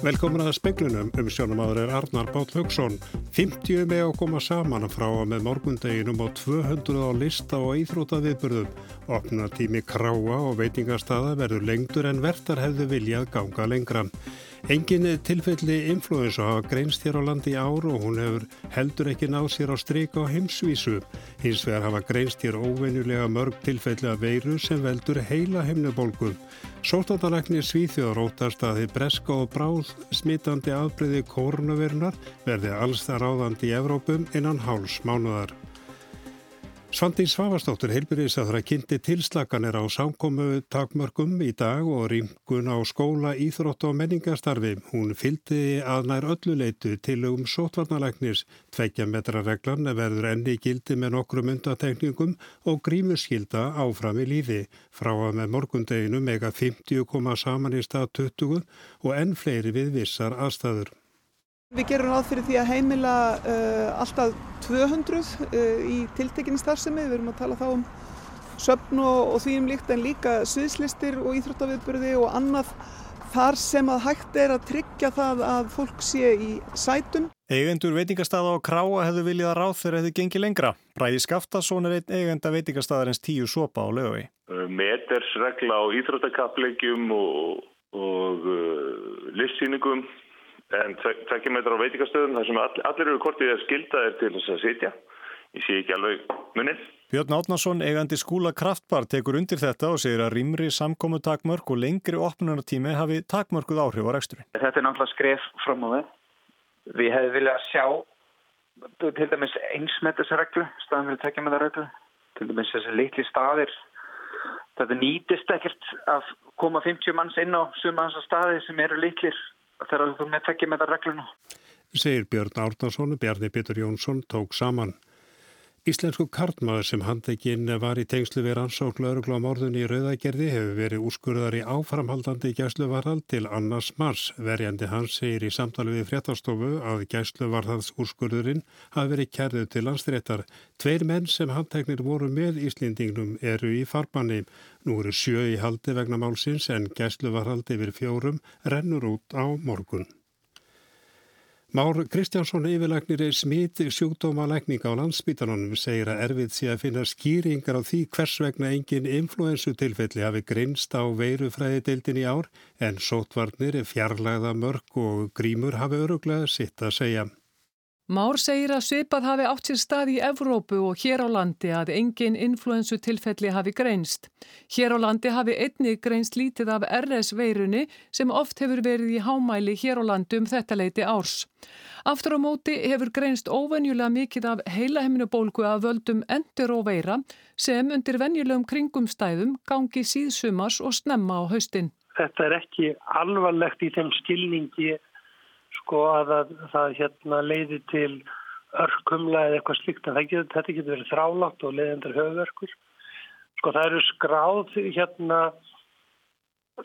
Velkomin að speklunum um sjónumadur er Arnar Bátt Haugsson. 50 með að koma saman frá að með morgundeginum á 200 á lista og íþrótaviðburðum. Opna tími kráa og veitingarstaða verður lengdur en verðar hefðu viljað ganga lengra. Engin tilfelli influensu hafa greinst hér á landi í ár og hún hefur heldur ekki náð sér á stryka á heimsvísu. Hins vegar hafa greinst hér óvenjulega mörg tilfelli af veiru sem veldur heila heimnubólgu. Sóttandalæknir Svíþjóður óttast að þið breska og bráð smitandi afbreyði kórnaverunar verði alls þar áðandi í Evrópum innan háls mánuðar. Svandi Svavastóttur heilbyrðisæðra kynnti tilslaganir á samkomu takmörgum í dag og rýmgun á skóla, íþrótt og menningastarfi. Hún fylgdi að nær ölluleitu til um sótvarnalæknis. Tveikja metra reglan verður enni gildi með nokkrum undatekningum og grímuskilda áfram í lífi. Frá að með morgundeginu mega 50 koma saman í stað 20 og enn fleiri við vissar aðstæður. Við gerum ráð fyrir því að heimila uh, alltaf 200 uh, í tiltekinni starfsemi. Við erum að tala þá um söfn og, og því um líkt en líka sviðslistir og íþróttaviðburði og annað þar sem að hægt er að tryggja það að fólk sé í sætum. Eigendur veitingastaða og kráa hefðu viljað ráð þegar hefðu gengið lengra. Bræði Skaftason er einn eigenda veitingastaðarins tíu sopa á lögui. Metersregla á íþróttakaplegjum og, og uh, listsýningum en tvekja metrar á veitikastöðum þar sem all, allir eru kortið að skilda er til þess að sitja. Ég sé ekki alveg munið. Björn Átnarsson, eigandi skúla Kraftbar, tekur undir þetta og segir að rýmri samkomu takmörk og lengri opnunartími hafi takmörkuð áhrif á reksturinn. Þetta er náttúrulega skref fram á það. Við hefum viljað sjá til dæmis einsmetisreglu, staðan fyrir tekja með það reglu. Til dæmis þessi litli staðir. Þetta nýtist ekkert að koma 50 manns inn á suma hans staði sem eru litlir þegar þú með tekja með það regluna. Segir Björn Árnarsson Bjarni Bitur Jónsson tók saman. Íslensku kartmaður sem handekinn var í tengslu við rannsókn laurugla á morðunni í Rauðagerði hefur verið úrskurðar í áframhaldandi gæsluvarðal til annars mars. Verjandi hans segir í samtali við fréttastofu að gæsluvarðals úrskurðurinn hafi verið kærðuð til landstréttar. Tveir menn sem handteknir voru með Íslendingnum eru í farbanni. Nú eru sjö í haldi vegna málsins en gæsluvarðaldi yfir fjórum rennur út á morgun. Már Kristjánsson yfirlagnir er smit sjúkdómalækning á landsbytarnanum segir að erfið sé að finna skýringar á því hvers vegna engin influensutilfelli hafi grinst á veirufræðideildin í ár en sótvarnir, fjarlæða mörg og grímur hafi öruglega sitt að segja. Már segir að svipað hafi átt sér stað í Evrópu og hér á landi að engin influensu tilfelli hafi greinst. Hér á landi hafi einni greinst lítið af RS-veirunni sem oft hefur verið í hámæli hér á landi um þetta leiti árs. Aftur á móti hefur greinst óvenjulega mikið af heilahemminubólgu að völdum endur og veira sem undir venjulegum kringumstæðum gangi síðsumars og snemma á haustin. Þetta er ekki alvarlegt í þeim skilningi sko að það hérna leiði til örkumla eða eitthvað slíkt en getur, þetta getur verið þrálátt og leiðendur höfverkur. Sko það eru skráð hérna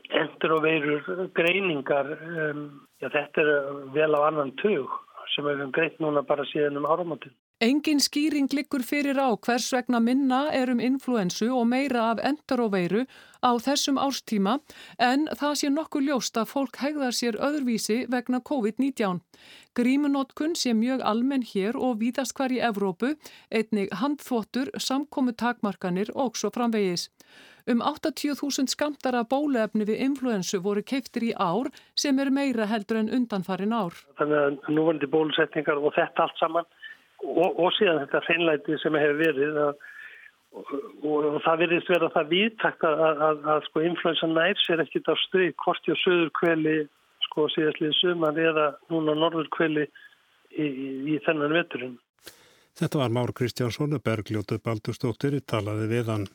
endur og veirur greiningar, um, já þetta er vel á annan tug sem við hefum greitt núna bara síðan um áramáttin. Engin skýring liggur fyrir á hvers vegna minna er um influensu og meira af enteroveiru á þessum árstíma en það sé nokkuð ljóst að fólk hegðar sér öðruvísi vegna COVID-19. Grímunótkun sé mjög almenn hér og víðast hvar í Evrópu, einnig handþvottur, samkomu takmarkanir og svo framvegis. Um 80.000 skamtara bólefni við influensu voru keiftir í ár sem er meira heldur en undanfarin ár. Þannig að núvandi bólusetningar og þetta allt saman og, og síðan þetta hreinlæti sem hefur verið að, og, og, og það verðist vera það viðtakt að, að, að sko influensan nær sér ekkit á stuð hvort í söður kveli sko síðastlið suman eða núna norður kveli í, í, í þennan veturinn. Þetta var Már Kristjánsson, Bergljótu Baldurstóttir, talaði við hann.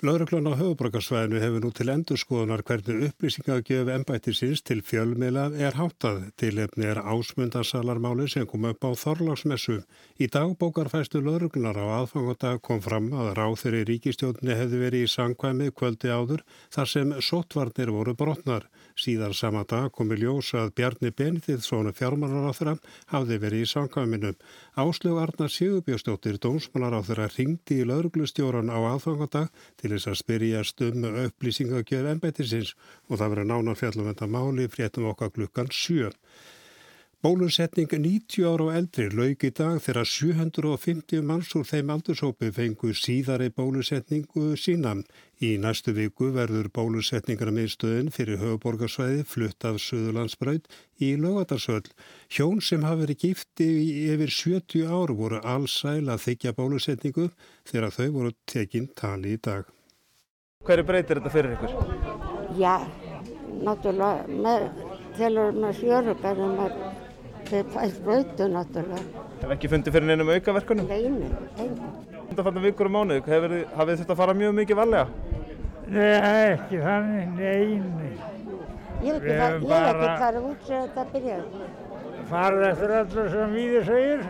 Lauraglun á höfuborgarsvæðinu hefur nú til endurskoðunar hvernig upplýsingagjöf ennbættisins til fjölmiðla er háttað. Tilefni er ásmundarsalarmáli sem kom upp á Þorláksmessu. Í dagbókarfæstu lauruglunar á aðfangadag kom fram að ráþur í ríkistjóðinni hefði verið í sangkvæmi kvöldi áður þar sem sótvarnir voru brotnar. Síðan sama dag komi ljós að Bjarni Benediktsson fjármálaráþura hafði verið í sangkvæminum. Áslög Arnar Sigurbjörnstóttir, dómsmálaráþura, ringdi í lauruglustjóran á aðfangadag til til þess að spyrjast um upplýsingagjöf ennbættisins og það verður nána fjallum þetta máli fréttum okkar klukkan 7. Bólusetning 90 ára og eldri lauk í dag þegar 750 manns úr þeim aldursópi fengu síðari bólusetningu sína. Í næstu viku verður bólusetningar meðstöðin fyrir höfuborgarsvæði flutt af Suðurlandsbröð í lögatarsöld. Hjón sem hafi verið gifti yfir 70 ár voru allsæl að þykja bólusetningu þegar þau voru tekinn tali í dag. Hverju breytir þetta fyrir ykkur? Já, náttúrulega með, telur með fjörubæðum að þeir fæst brautu náttúrulega. Hef ekki fundið fyrir neinum aukaverkunum? Neinu, neinu. Þetta fann vikur um mánuð, hafið þið þetta að fara mjög mikið varlega? Nei, ekki þannig, neini. Ég hef ekki, ekki farið út sem þetta byrjaði. Farið eftir öllu sem við segir.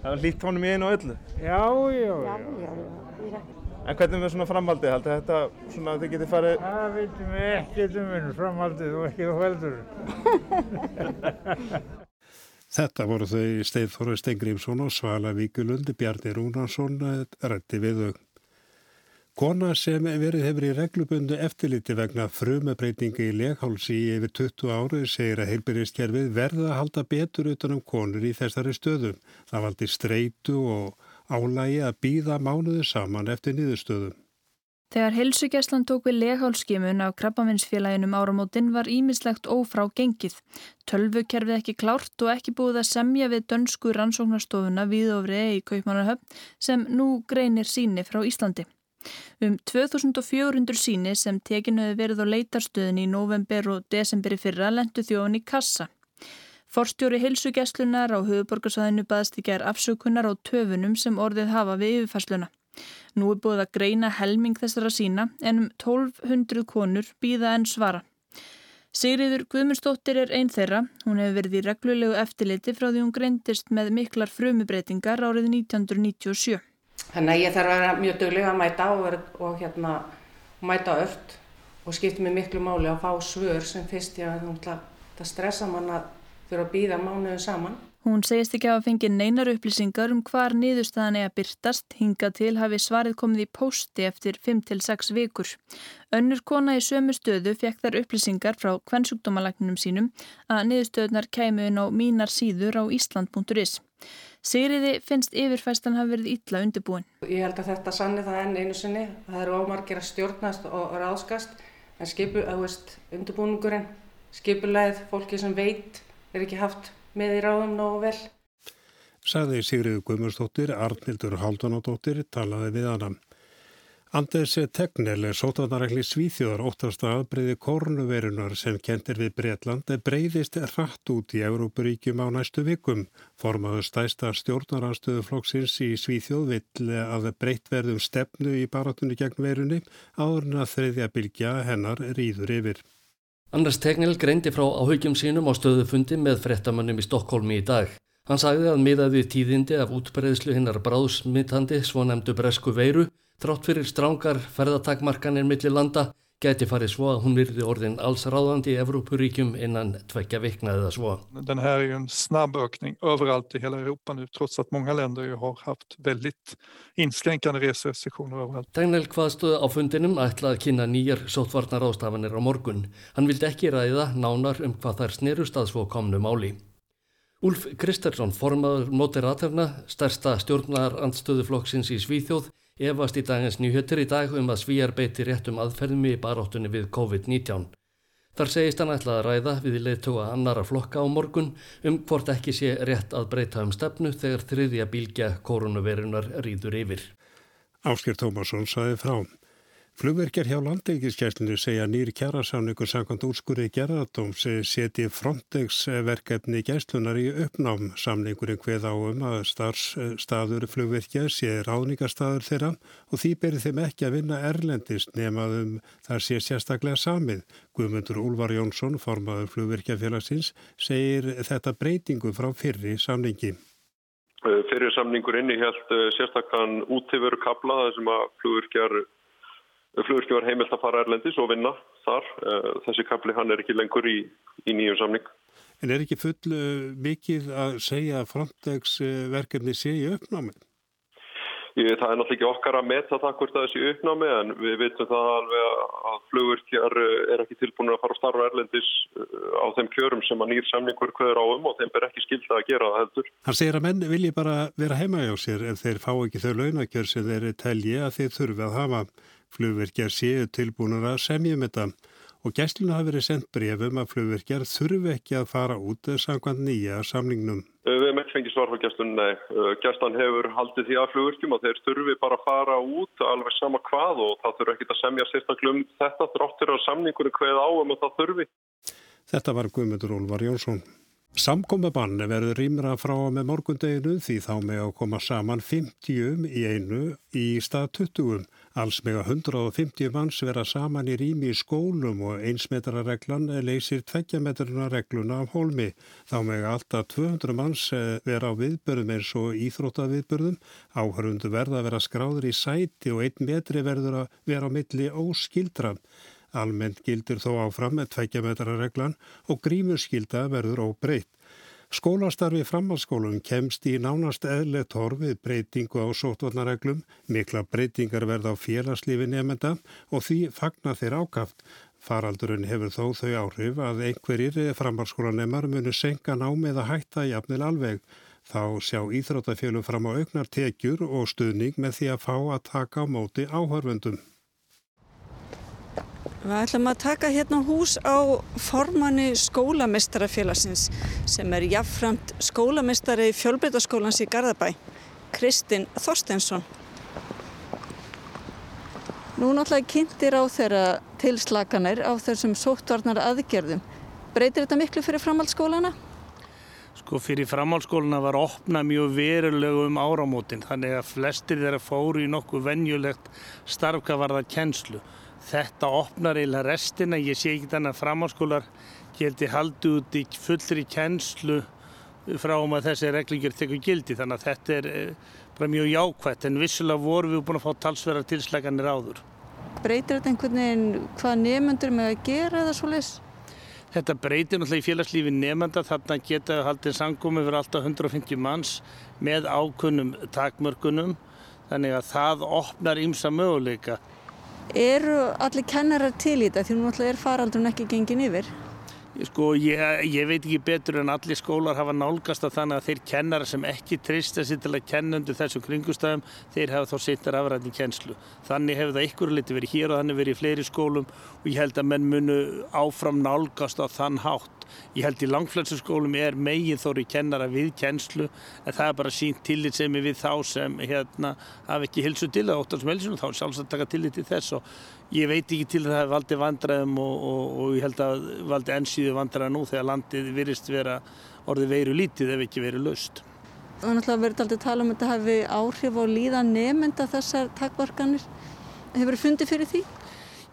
Það var lít honum í einu og öllu? Já, já, já. já, já, já. En hvernig með svona framhaldið, heldur þetta svona að þið getið farið? Það veitum við ekkert um minn framhaldið og ekki þú heldur. Þetta voru þau Steifþóru Stengrímsson og Svala Víkulundi, Bjarni Rúnarsson rætti við þau. Kona sem verið hefur í reglubundu eftirliti vegna frumabreitingi í leghálsi í yfir 20 ári segir að heilbyrjastkerfið verða að halda betur utanum konur í þessari stöðum. Það valdi streitu og álægi að býða mánuðu saman eftir niðurstöðum. Þegar helsugjæslan tók við leghálskimun af krabbaminnsfélaginum áramótin var ímislegt ófrá gengið. Tölvukerfið ekki klárt og ekki búið að semja við dönsku rannsóknarstofuna við ofri í Kaupmannarhöfn sem nú greinir síni frá Íslandi. Um 2400 síni sem tekinuði verið á leitarstöðin í november og desemberi fyrra lendu þjóðan í kassa. Forstjóri heilsugjæslunar á höfuborgarsvæðinu baðst í gerð afsökunar á töfunum sem orðið hafa við yfirfæsluna. Nú er búið að greina helming þessara sína en um 1200 konur býða en svara. Sigriður Guðmundsdóttir er einn þeirra. Hún hefur verið í reglulegu eftirliti frá því hún greindist með miklar frumubreitingar árið 1997. Þannig að ég þarf að vera mjög dögleg að mæta og, og hérna, mæta öll og skipta mig miklu máli að fá svör sem fyrst ég að það stressa mann að fyrir að býða mánuðu saman. Hún segist ekki að fengi neinar upplýsingar um hvar niðurstaðan er að byrtast, hinga til hafi svarið komið í pósti eftir 5-6 vikur. Önnur kona í sömu stöðu fekk þar upplýsingar frá kvennsjúkdómalagninum sínum að niðurstöðunar kæmu inn á mínar síður á Ísland.is. Sigriði finnst yfirfæstan hafi verið illa undirbúin. Ég held að þetta sanni það enn einu sinni. Það eru ómargir að stjórnast og ráðskast en skipu, veist, undirbúningurinn, skipulegð, fólki sem veit er ekki haft með í ráðum nógu vel. Saði Sigriður Guðmursdóttir, Arnildur Haldunadóttir talaði við hana. Anders Tegnell er sótarnarækli svíþjóðar óttast að breyði kornuverunar sem kentir við Breitland breyðist rætt út í Európaríkjum á næstu vikum. Formaður stæsta stjórnaranstöðu flokksins í Svíþjóð vill að breytt verðum stefnu í baratunni gegn verunni áður en að þriðja bylgja hennar rýður yfir. Anders Tegnell greindi frá áhugjum sínum á stöðufundi með frettamannum í Stokkólmi í dag. Hann sagði að miðaði tíðindi af útbreyðslu hinnar bráðsmittandi svo nefndu bresku veiru, þrátt fyrir strángar ferðatakmarkanir millir landa, gæti farið svo att hon virði orðin alls ráðandi i Európuríkjum innan tvekja vikna eða svo. Den här är ju en snabb ökning överallt i hela Europa nu trots att många länder ju har haft väldigt inskränkande reserestriktioner överallt. Tegnell hvaðstöðu á fundinum ætla að kynna nýjar sótvarnar ástafanir á morgun. Hann vildi ekki ræða nánar um hvað þær snerust að svo komnu máli. Úlf Kristersson, formadur Moderaterna, stærsta stjórnar andstöðuflokksins í Svíþjóð, efast í dagins nýjötur í dag um að svíjar beiti réttum aðferðum í baróttunni við COVID-19. Þar segist hann ætla að ræða við leittóa annara flokka á morgun um hvort ekki sé rétt að breyta um stefnu þegar þriðja bílgja koronavirunar rýður yfir. Ásker Tómasson saði frá. Flugverkjar hjá landeikiskjæslinu segja nýri kjærasáningur samkvæmt úrskurði gerðardóms seti Frontex verkefni gæslunar í uppnám. Samningurinn hveð á um að starfstaður flugverkjar sé ráðningarstaður þeirra og því berir þeim ekki að vinna erlendist nemaðum þar sé sérstaklega samið. Guðmundur Úlvar Jónsson, formaður flugverkjarfélagsins, segir þetta breytingu frá fyrri samningi. Fyrir samningur inni helt sérstakann útífuru kabla þar sem að flugverkjar flugurki var heimilt að fara erlendis og vinna þar. Eh, þessi kapli hann er ekki lengur í, í nýjum samning. En er ekki full uh, mikið að segja að Frontex uh, verkefni sé í uppnámið? Ég, það er náttúrulega ekki okkar að metta það hvort það er sér uppnámi en við veitum það alveg að flugurkjar er ekki tilbúin að fara að starfa erlendis á þeim kjörum sem að nýr samningur hverður á um og þeim ber ekki skilta að gera það heldur. Hann segir að menn vilji bara vera heima hjá sér ef þeir fá ekki þau launakjör sem þeir telji að þeir þurfi að hafa. Flugverkjar séu tilbúin að semjum þetta og gæstluna hafi verið sendt brefum að flugverkjar þurfi ekki að fara út samkvæmt nýja samningnum. Við hefum ekki fengið svar frá gæstlunum, nei. Gæstan hefur haldið því að flugverkjum og þeir þurfi bara að fara út alveg sama hvað og það þurfi ekki að semja sérstaklega um þetta þráttur á samningunum hveð áum og það þurfi. Þetta var Guðmundur Ólvar Jónsson. Samkomabann verður rýmra frá með morgundeginu því þá með að koma saman 50 í einu í stað 20. Alls með að 150 manns vera saman í rými í skólum og einsmetrareglan leysir tveggjametruna regluna af hólmi. Þá með að alltaf 200 manns vera á viðbörðum eins og íþróttaviðbörðum. Áhörundu verða að vera skráður í sæti og einn metri verður að vera á milli óskildran. Almennt gildir þó áfram með tveikjametrarreglan og grímuskylda verður óbreytt. Skólastarfi framhalskólum kemst í nánast eðlegt horfið breytingu á sótvarnareglum, mikla breytingar verða á félagslífi nefnda og því fagna þeir ákaft. Faraldurinn hefur þó þau áhrif að einhverjir framhalskólanemar munu senka námið að hætta jafnil alveg. Þá sjá íþróttafélum fram á auknar tekjur og stuðning með því að fá að taka á móti áhörfundum. Við ætlum að taka hérna hús á formanni skólamestarafélagsins sem er jafnframt skólamestari fjölbreytaskólans í Garðabæ, Kristinn Þorstensson. Nú náttúrulega kynntir á þeirra tilslaganir á þessum sóttvarnar aðgerðum. Breytir þetta miklu fyrir framhaldsskólana? Sko fyrir framhaldsskólana var opna mjög verulegu um áramótin þannig að flestir þeirra fóru í nokkuð venjulegt starfkavarða kennslu. Þetta opnar eiginlega restina, ég sé ekki þannig að framhalskólar gildi haldi út í fullri kennslu frá um að þessi reglíkjur tekur gildi þannig að þetta er bara mjög jákvæmt en vissulega vorum við búin að fá talsverðar tilslaganir áður. Breytir þetta einhvern veginn hvað nefnendur með að gera eða svo leys? Þetta breytir náttúrulega í félagslífi nefnda þarna geta haldið sangum yfir alltaf 150 manns með ákunnum takmörkunum þannig að það opnar ýmsa möguleika. Eru allir kennarar til í þetta því nú náttúrulega er faraldun ekki gengin yfir? Sko ég, ég veit ekki betur en allir skólar hafa nálgast að þannig að þeir kennara sem ekki trista sér til að kenna undir þessum kringustæðum þeir hafa þá sittar afræðin kennslu. Þannig hefur það ykkur liti verið hér og þannig verið í fleiri skólum og ég held að menn munu áfram nálgast á þann hátt. Ég held í langflessu skólum er megin þóri kennara við kennslu en það er bara sínt tillit sem er við þá sem hérna hafa ekki hilsu til það óttast með hilsunum þá er sjálfsagt að taka tillit til þess og ég veit ekki til að það valdi vandræðum og, og, og ég held að valdi ennsýðu vandræða nú þegar landið virist vera orðið veiru lítið ef ekki verið laust. Það er náttúrulega verið aldrei tala um að þetta hefði áhrif á líða nefnda þessar takkvarkanir. Hefur þið fundið fyrir því?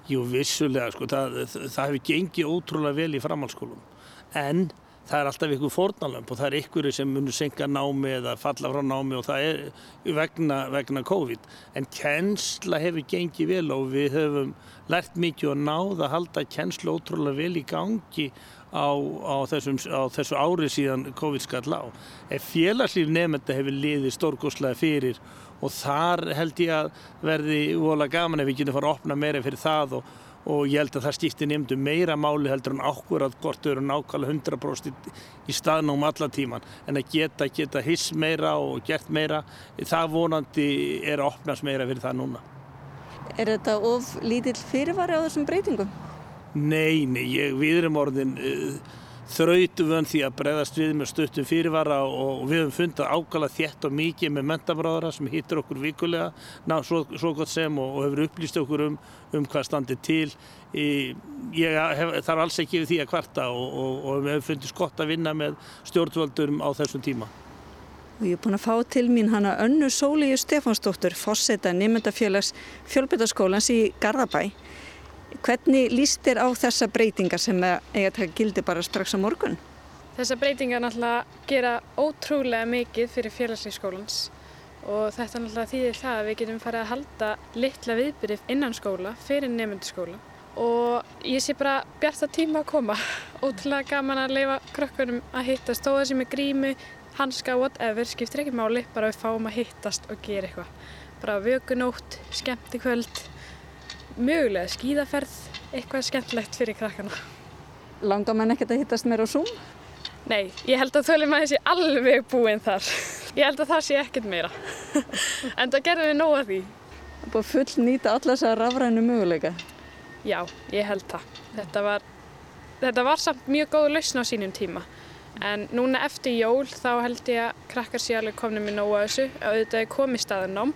Jú, vissulega, sko, það, það hefur gengið ótrúlega vel í framhalskólum en það er alltaf ykkur fórnalömp og það er ykkur sem munur senka námi eða falla frá námi og það er vegna, vegna COVID. En kennsla hefur gengið vel og við höfum lært mikið og náð að halda kennsla ótrúlega vel í gangi á, á, þessum, á þessu ári síðan COVID skall á. Ef félagslíf nefnda hefur liðið stórgóðslega fyrir og þar held ég að verði vola gaman ef við getum fara að opna meira fyrir það og og ég held að það stýtti nefndu meira máli heldur en ákveður að hvort þau eru nákvæmlega 100% í staðnum alla tíman en að geta, geta hiss meira og gert meira, það vonandi er að opnast meira fyrir það núna. Er þetta of lítill fyrirvari á þessum breytingum? Nei, nei, ég, við erum orðin uh, þrautum við því að breyðast við með stuttum fyrirvara og, og við höfum fundið ákala þétt og mikið með mentabráðara sem hittir okkur vikulega ná, svo, svo gott sem og, og hefur upplýst okkur um, um hvað standir til. Í, ég hef, þarf alls ekki við því að kvarta og, og við hefum fundið skott að vinna með stjórnvöldurum á þessum tíma. Og ég er búin að fá til mín hana önnu Sólíu Stefánsdóttur, fosseta nefndafélags fjölbytaskólans í Garðabæ. Hvernig líst þér á þessa breytingar sem eiga að taka gildi bara strax á morgun? Þessa breytingar náttúrulega gera ótrúlega mikið fyrir félagslífskólans og þetta náttúrulega þýðir það að við getum farið að halda litla viðbyrjif innan skóla fyrir nefndaskóla og ég sé bara bjart að tíma að koma. Ótrúlega gaman að leifa krökkunum að hittast, þó að sem er grími, hanska, whatever, skiptir ekki máli, bara við fáum að hittast og gera eitthvað. bara vökunótt, skemmtikvöld, mögulega skíðaferð, eitthvað skemmtilegt fyrir krakkana. Langar mann ekkert að hittast meira á Zoom? Nei, ég held að þölum að þessi alveg búinn þar. Ég held að það sé ekkert meira. en það gerðum við nóga því. Það búið full nýta allar þess að rafrænu möguleika. Já, ég held það. Þetta var, þetta var samt mjög góð lausn á sínum tíma. En núna eftir jól þá held ég að krakkar sé alveg komnið með nóga þessu. Auðvitað er komið staðan ám.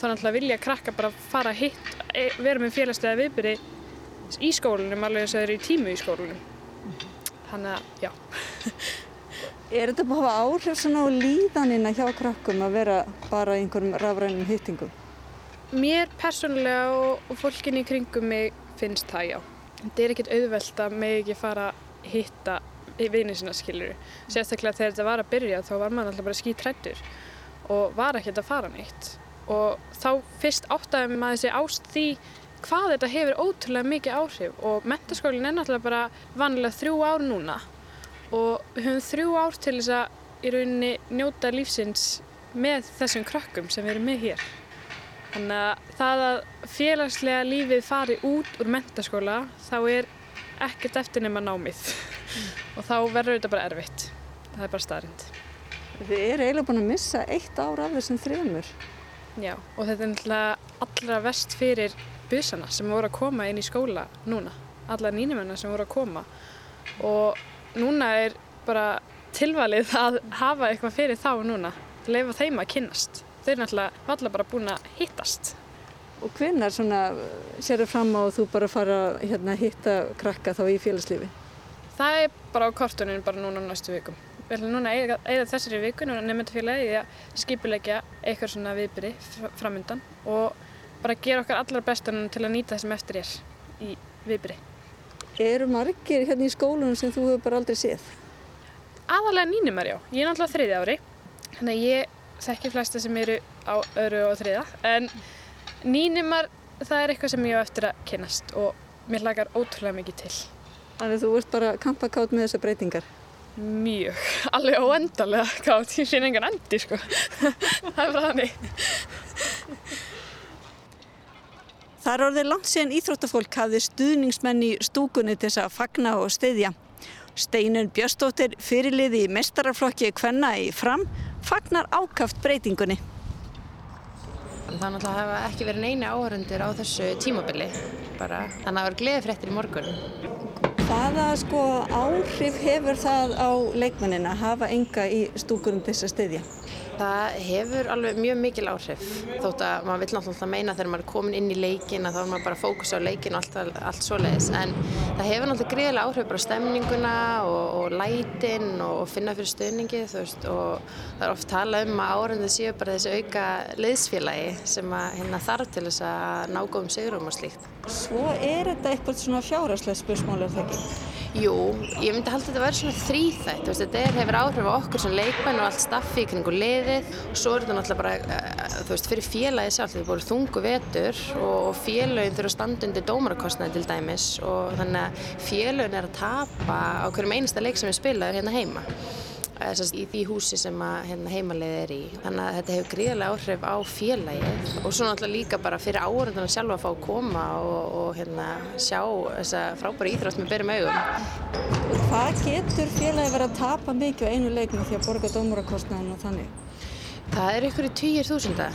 Þannig að vilja krakkar bara fara hitt, e, vera með félagslega viðbyrði í skólunum alveg þess að þeir eru í tímu í skólunum. Þannig að, já. Er þetta búið að hafa áhrif svona á líðanina hjá krakkum að vera bara í einhverjum rafrænum hittingum? Mér persónulega og, fólkinni í kringum mig finnst það, já. Þetta er ekkert auðvelt að mig ekki fara að hitta vinið sinna, skiluru. Sérstaklega þegar þetta var að byrja þá var maður alltaf bara skítrættur og var ekkert að fara neitt. Og þá fyrst áttaði maður þessi ást því hvað þetta hefur ótrúlega mikið áhrif og mentaskólinn er náttúrulega bara vanlega þrjú ár núna og við höfum þrjú ár til þess að í rauninni njóta lífsins með þessum krakkum sem við erum með hér. Þannig að það að félagslega lífið fari út úr mentaskóla þá er ekkert eftir nema námið mm. og þá verður þetta bara erfitt. Það er bara staðrind. Þið eru eiginlega búin að missa eitt ár af þessum þrjumur. Já og þetta er náttúrulega allra vest fyrir busana sem voru að koma inn í skóla núna. Alla nýnumennar sem voru að koma og núna er bara tilvalið að hafa eitthvað fyrir þá núna, leifa þeim að kynnast. Þau er náttúrulega allar bara búin að hittast. Og hvinnar sér þau fram á að þú bara fara að hérna, hitta krakka þá í félagslífi? Það er bara á kortuninu bara núna á næstu vikum. Við ætlum núna að eiga þessari vikun og nefndafélagi í að skipilegja eitthvað svona viðbyrði framöndan og bara gera okkar allar bestunum til að nýta það sem eftir er í viðbyrði. Eru margir hérna í skólunum sem þú hefur bara aldrei séð? Aðalega nýnumar já. Ég er náttúrulega þriði ári. Þannig að ég þekki flesta sem eru á öru og þriða. En nýnumar það er eitthvað sem ég á eftir að kynast og mér lakar ótrúlega mikið til. Þannig að þú ert bara kampakátt með þessar breytingar? Mjög. Alveg óendalega kátt. Ég finn engan endi sko. það er bara þannig. Það er orðið langt síðan íþróttafólk hafði stuðningsmenn í stúkunni til þess að fagna og steyðja. Steinun Björstóttir fyrirliði í mestararflokki Kvenna í fram fagnar ákaft breytingunni. Það náttúrulega hafa ekki verið neina áhörundir á þessu tímabili bara. Þannig að það var gleði fréttir í morgun. Hvaða sko áhrif hefur það á leikmennina að hafa enga í stúkunum til þess að steyðja? Það hefur alveg mjög mikil áhrif þótt að maður vill náttúrulega meina þegar maður er komin inn í leikin að þá er maður bara fókus á leikin og allt, allt svoleiðis en það hefur náttúrulega gríðilega áhrif bara stemninguna og, og lætin og, finna fyrir stöðningi veist, og það er oft talað um að árundu séu bara þessi auka leiðsfélagi sem að hérna, þarf til þess að ná góðum sigurum og slíkt. Svo er þetta eitthvað svona fjáraslega spursmál það ekki? Jú, ég myndi halda þetta að vera svona þrýþætt, þetta er, hefur áhrif á okkur sem leikmenn og allt staffi í kringu liðið. Og svo er þetta náttúrulega bara, uh, þú veist, fyrir félagið sjálf, þetta er búin þungu vetur og félagin þurfa standi undir dómarakostnaði til dæmis. Og þannig að félagin er að tapa á hverjum einasta leik sem við spilaður hérna heima í því húsi sem hérna, heimalið er í. Þannig að þetta hefur gríðarlega áhrif á félagið og svo náttúrulega líka bara fyrir áhörðuna sjálfa að fá að koma og, og hérna, sjá þessa frábæri íþrótt með byrjum augum. Hvað getur félagið verið að tapa mikið á einu leikinu því að borga dómarakostnaðin og þannig? Það er ykkur í týjir þúsunda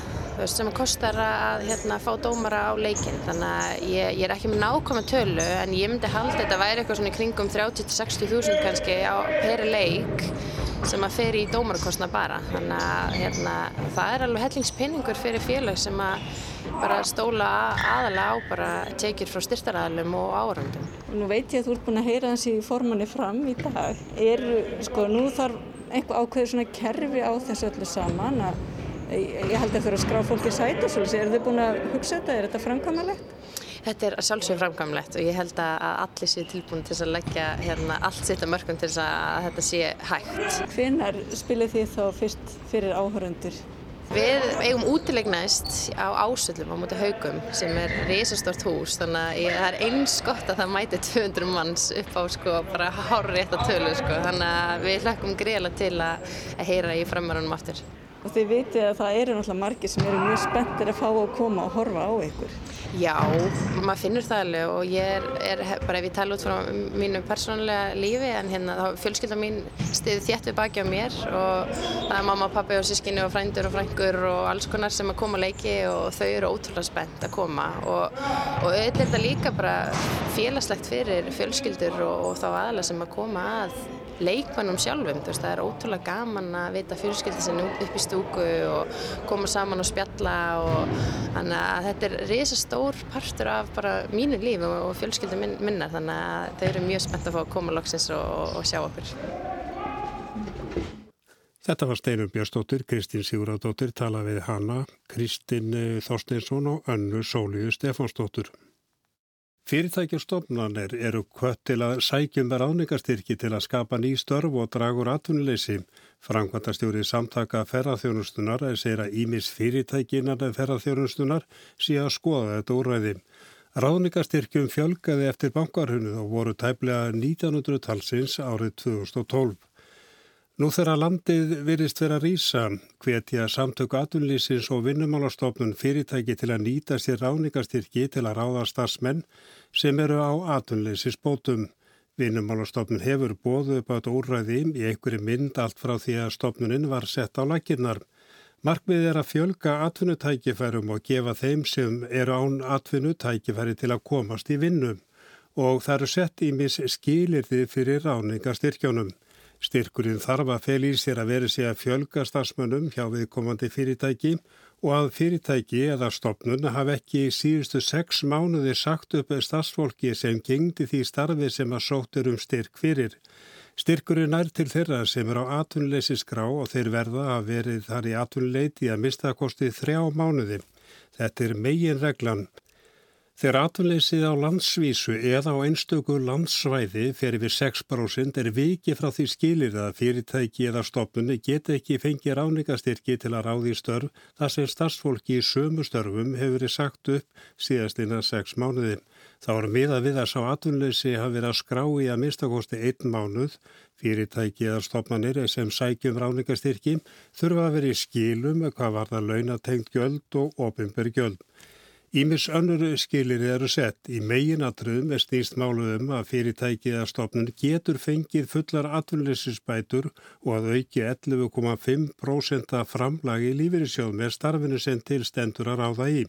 sem kostar að hérna, fá dómara á leikin þannig að ég, ég er ekki með nákvæma tölu en ég myndi halda þetta væri eitthvað svona í kringum 30-60 þúsund kannski á per leik sem að fer í dómarakostna bara þannig að hérna, það er alveg hellingspinningur fyrir félag sem að bara stóla aðalega á bara tekjur frá styrtaræðalum og árandum. Nú veit ég að þú ert búin að heyra þessi formanni fram í dag. Er, sko, nú þarf einhver ákveður svona kerfi á þessu öllu saman að ég held að þurfa að skrá fólki sæt og svolítið. Er þið búin að hugsa þetta? Er þetta framkvæmulegt? Þetta er sjálfsögur framkvæmlegt og ég held að allir séu tilbúin til að leggja hérna, allt sitt að mörgum til að þetta sé hægt. Hvenar spilir þið þá fyrst fyrir áhöröndur? Við eigum útilegnæst á ásöldum á móti haugum sem er risastort hús þannig að ég, það er eins gott að það mæti 200 manns upp á sko bara hár rétt að tölu sko þannig að við hlökkum greiðlega til að, að heyra í framverðunum aftur. og þið vitið að það eru náttúrulega margir sem eru mjög spenntir að fá að koma og horfa á ykkur. Já, maður finnur það alveg og ég er, er bara ef ég tala út frá mínu persónulega lífi en hérna þá fjölskylda mín stiði þéttu baki á mér og það er mamma, pappi og sískinni og frændur og frængur og alls konar sem að koma að leiki og þau eru ótrúlega spennt að koma og, og auðvitað líka bara félagslegt fyrir fjölskyldur og, og þá aðalega sem að koma að leikmannum sjálfum, veist, það er ótrúlega gaman að vita fjölskyldi sinni upp í stúku og koma saman og spjalla og þannig að þetta er reysa stór partur af bara mínu líf og fjölskyldi min, minnar þannig að þau eru mjög spennt að fá að koma loksins og, og sjá okkur. Þetta var Steinum Björnsdóttir, Kristín Sigurðardóttir tala við hana, Kristín eh, Þorsteinsson og önnu Sóliu Stefánsdóttur. Fyrirtækjastofnanir eru kvött til að sækjum verð áningastyrki til að skapa ný störf og dragur atvinnuleysi. Frankvandastjórið samtaka ferðarþjónustunar segir að ímis fyrirtækinar en ferðarþjónustunar sé að skoða þetta úræði. Ráðningastyrkjum fjölgaði eftir bankarhunuð og voru tæplega 1900 talsins árið 2012. Nú þegar landið virðist vera rýsa, hvetja samtöku atunlýsins og vinnumálastofnun fyrirtæki til að nýta sér ráðningastyrki til að ráða starfsmenn sem eru á atunlýsis bótum. Vinnumálastofnun hefur bóðu upp átt úrræði í einhverju mynd allt frá því að stofnunin var sett á lakirnar. Markmið er að fjölga atvinnutækifærum og gefa þeim sem eru án atvinnutækifæri til að komast í vinnu og það eru sett í mis skilirði fyrir ráðningastyrkjónum. Styrkurinn þarf að fel í sér að veri sig að fjölga starfsmönnum hjá viðkomandi fyrirtæki og að fyrirtæki eða stopnun hafa ekki síðustu sex mánuði sagt upp starfsfólki sem gengdi því starfi sem að sóttur um styrk fyrir. Styrkurinn er til þeirra sem er á atvinnuleysi skrá og þeir verða að verið þar í atvinnuleiti að mista kostið þrjá mánuði. Þetta er megin reglan. Þegar atvinleysið á landsvísu eða á einstöku landsvæði fer yfir 6% er viki frá því skilir að fyrirtæki eða stoppunni geta ekki fengið ráningastyrki til að ráði störf þar sem starfsfólki í sömu störfum hefur verið sagt upp síðast innan 6 mánuði. Þá er miða við að sá atvinnleysi hafi verið að skrá í að minnstakosti einn mánuð. Fyrirtæki eða stopnarnir sem sækjum ráningastyrki þurfa að vera í skilum hvað var það launatengt gjöld og ofinber gjöld. Ímis önnur skilir eru sett í meginatröðum er snýst máluðum að fyrirtækið að stopnun getur fengið fullar atvinnleysinsbætur og að auki 11,5% framlagi í lífeyrisjóð með starfinu sem til stendur að ráða í.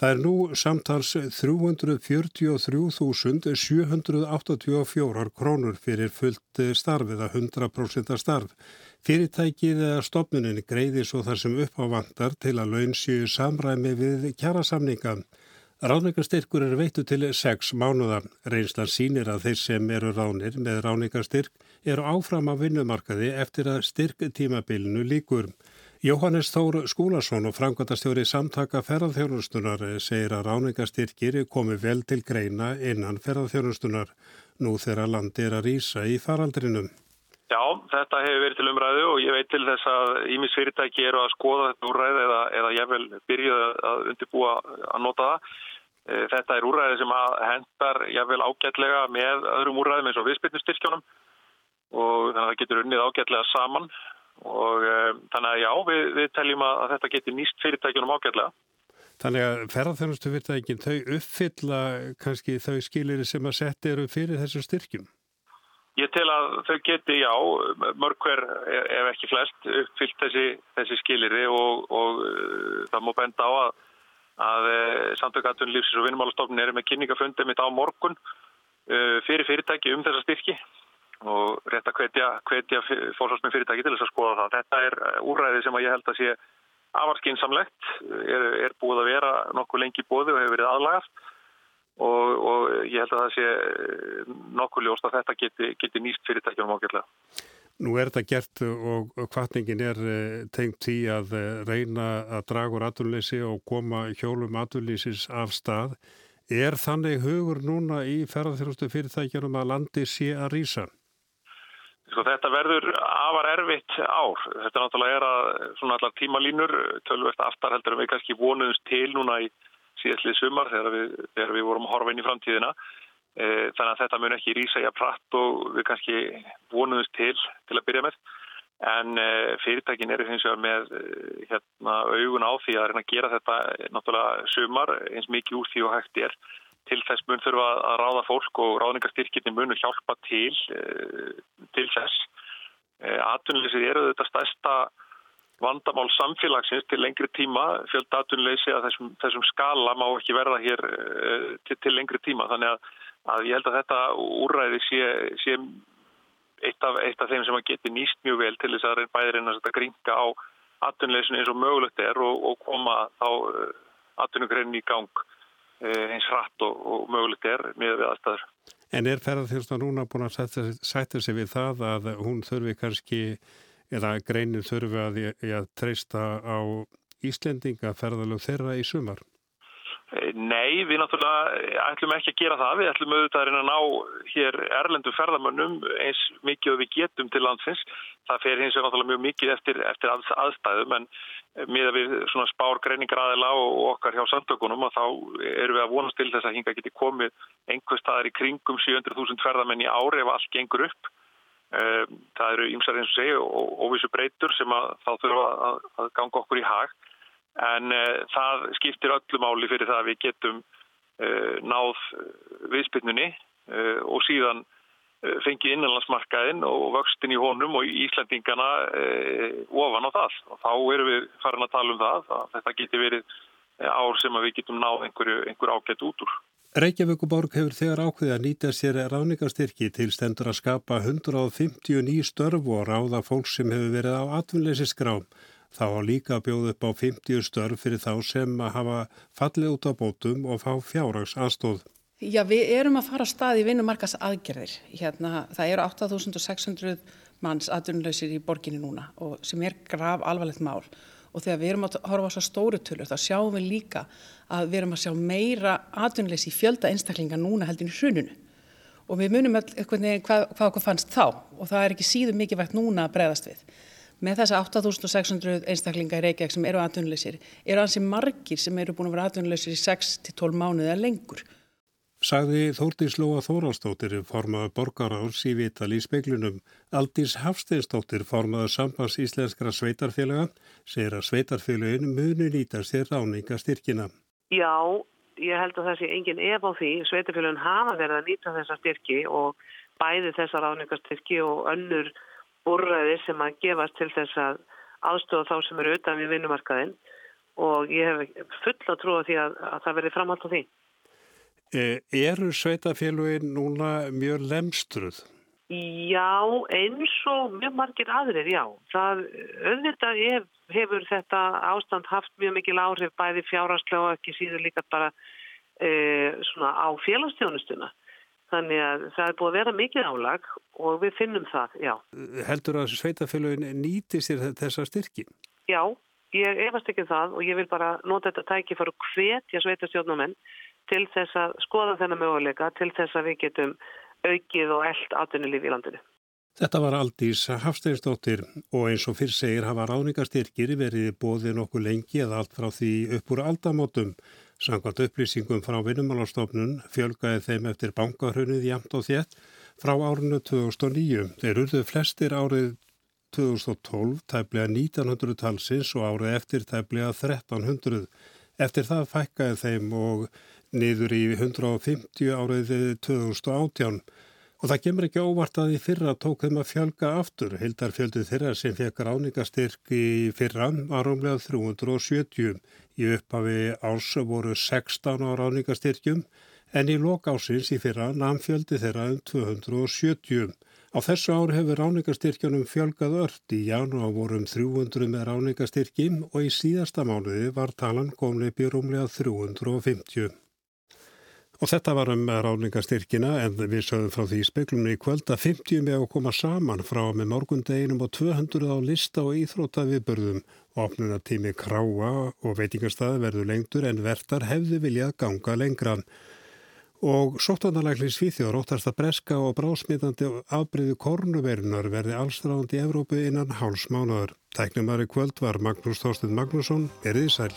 Það er nú samtals 343.784 krónur fyrir fullt starfið að 100% starf. Fyrirtækið eða stopnunin greiði svo þar sem upp á vandar til að laun séu samræmi við kjærasamninga. Ráningarstyrkur er veitu til 6 mánuða. Reynslan sínir að þeir sem eru ránir með ráningarstyrk eru áfram á vinnumarkaði eftir að styrktímabilinu líkur. Jóhannes Þór Skúlason og framkvæmtastjóri samtaka ferðarþjónustunar segir að ráningarstyrkir komi vel til greina innan ferðarþjónustunar nú þegar landi er að rýsa í faraldrinum. Já, þetta hefur verið til umræðu og ég veit til þess að ímis fyrirtæki eru að skoða þetta úræði eða, eða ég vil byrja að undirbúa að nota það. E, þetta er úræði sem hendar ég vil ágætlega með öðrum úræðum eins og viðspilnustyrkjónum og þannig að það getur unnið ágætlega saman og e, þannig að já, við, við teljum að þetta getur nýst fyrirtækjunum ágætlega. Þannig að ferðarþjónustu fyrirtækin þau uppfylla kannski þau skilir sem að setja eru fyrir þessu styrkjum? Ég tel að þau geti, já, mörg hver ef ekki flest uppfyllt þessi, þessi skiliri og, og uh, það má benda á að, að uh, samtökatun lífsins og vinnumálastofnun eru með kynningafundi mitt á morgun uh, fyrir fyrirtæki um þessa styrki og rétt að hvetja, hvetja fórsvarsminn fyrirtæki til þess að skoða það. Þetta er úræði sem ég held að sé afarskinsamlegt, er, er búið að vera nokkuð lengi bóði og hefur verið aðlagast og, og ég held að það sé eh, nokkuð ljóst að þetta geti, geti nýst fyrirtækjum ágjörlega. Nú er þetta gert og kvartningin er eh, tengt í að eh, reyna að draga úr aturleysi og koma hjólum aturleysis af stað. Er þannig hugur núna í ferðarþjónustu fyrirtækjum að landi sé að rýsa? Sko, þetta verður afar erfitt ár. Þetta náttúrulega er að tímalínur tölvert aftar heldur en við kannski vonuðumst til núna í síðastlið sumar þegar við, þegar við vorum að horfa inn í framtíðina. E, þannig að þetta mun ekki rýsa í að pratt og við kannski vonuðumst til til að byrja með. en fyrirtækin eru hins vegar með hérna, augun á því að reyna að gera þetta náttúrulega sumar eins mikið úr því og hægt er til þess mun þurfa að ráða fólk og ráðningarstyrkirni munu hjálpa til til þess Atvinnleysið eru þetta stærsta vandamál samfélagsins til lengri tíma fjöldatunleysi að þessum, þessum skala má ekki verða hér uh, til, til lengri tíma þannig að, að ég held að þetta úræði sé, sé eitt, af, eitt af þeim sem að geti nýst mjög vel til þess að bæði reyna að gringa á atunleysinu eins og mögulegt er og, og koma uh, eh, atunugreinu í gang uh, eins hratt og, og mögulegt er með við aðstæður. En er ferðarþjóðsna núna búin að setja sig við það að hún þurfi kannski eða greinin þurfi að, að treysta á Íslendinga ferðalög þeirra í sumar? Eh, nei, við náttúrulega ætlum ekki að gera það. Við ætlum auðvitað að reyna að ná hér erlendu ferðamönnum eins mikið og við getum til landsins. Það fer hins vegar náttúrulega mjög mikið eftir, eftir aðstæðum en miða við svona spár greiningar aðila og okkar hjá samtökunum og þá erum við að vonast til þess að hinga geti komið einhver staðar í kringum 700.000 ferðamenn í ári ef allt gengur upp. Ehm, það eru ýmsar eins og segja og óvísu breytur sem að þá þurfa að, að ganga okkur í hag en uh, það skiptir öllu máli fyrir það að við getum uh, náð viðspilnunni uh, og síðan fengið innanlandsmarkaðinn og vöxtin í honum og Íslandingana ofan á það og þá erum við farin að tala um það að þetta geti verið ár sem við getum náð einhverju, einhver ágætt út úr. Reykjavíkuborg hefur þegar ákveðið að nýta sér ráningarstyrki til stendur að skapa 150 ný störf og ráða fólk sem hefur verið á atvinnleysisgrám. Þá líka bjóð upp á 50 störf fyrir þá sem að hafa fallið út á bótum og fá fjárrags aðstóð. Já, við erum að fara stað í vinnumarkas aðgerðir. Hérna, það eru 8600 manns atvinnleysir í borginni núna og sem er grav alvarlegt mál og þegar við erum að horfa á svo stóru tölur þá sjáum við líka að við erum að sjá meira atvinnleysi í fjölda einstaklinga núna heldur í hrununu og við munum eitthvað hvað, okkur fannst þá. Og það er ekki síður mikið vægt núna að breyðast við. Með þessa 8600 einstaklinga í Reykjavík sem eru atvinnuleysir eru hansi margir sem eru búin að vera atvinnuleysir í 6-12 mánuði eða lengur Sagði Þórtís Lóa Þóraldstóttir formaður borgaráðs í Vital í speiklunum. Aldís Hafsteinstóttir formaður sambans íslenskra sveitarfélaga segir að sveitarfélagin muni nýta sér ráningastyrkina. Já, ég held að það sé engin ef á því. Sveitarfélagin hafa verið að nýta þessa styrki og bæði þessa ráningastyrki og önnur úrræði sem að gefast til þess að aðstofa þá sem eru utan við vinnumarkaðin og ég hef full að trúa því að, að það verði framhald á því. E, eru sveitafélugin núna mjög lemstruð? Já, eins og mjög margir aðrir, já. Það auðvitað hef, hefur þetta ástand haft mjög mikil áhrif bæði fjárhanslega og ekki síður líka bara e, svona á félagstjónustuna. Þannig að það er búið að vera mikið álag og við finnum það, já. Heldur að sveitafélugin nýti sér þessa styrki? Já, ég efast ekki um það og ég vil bara nota þetta tæki fyrir hvetja sveitastjórnumenn til þess að skoða þennan möguleika til þess að við getum aukið og eld atvinnulíf í landinu. Þetta var Aldís Hafsteinsdóttir og eins og fyrr segir hafa ráningarstyrkir verið bóðið nokkuð lengi eða allt frá því upp úr aldamótum. Samkvæmt upplýsingum frá vinnumálastofnun fjölgaði þeim eftir bankahrunið jæmt og þétt frá árinu 2009. Þeir urðu flestir árið 2012 tæplega 1900 talsins og árið eftir tæplega 1300. Eftir það fækkaði þeim og niður í 150 árið 2018 og það gemur ekki óvart að í fyrra tók þeim að fjölga aftur. Hildar fjöldu þeirra sem fekk ráningastyrk í fyrra var umlega 370. Í upphafi árs voru 16 á ráningastyrkjum en í lokásins í fyrra namn fjöldi þeirra um 270. Á þessu ár hefur ráningastyrkjunum fjölgað ört. Í janúar vorum 300 með ráningastyrkjum og í síðasta mánuði var talan í rúmlega 350. Og þetta var um ráðningastyrkina en við sögum frá því í speklunni í kvöld að 50 með að koma saman frá með morgundeginum og 200 á lista og íþróta viðbörðum. Opnunatími kráa og veitingarstaði verður lengtur en verðar hefði viljað ganga lengra. Og sóttanarlækli Svíþjóður óttast að breska og brásmitandi afbreyðu kornuverinar verði allstráðandi í Evrópu innan hálsmánaður. Tæknumari kvöld var Magnús Þorsten Magnússon, erðið sæl.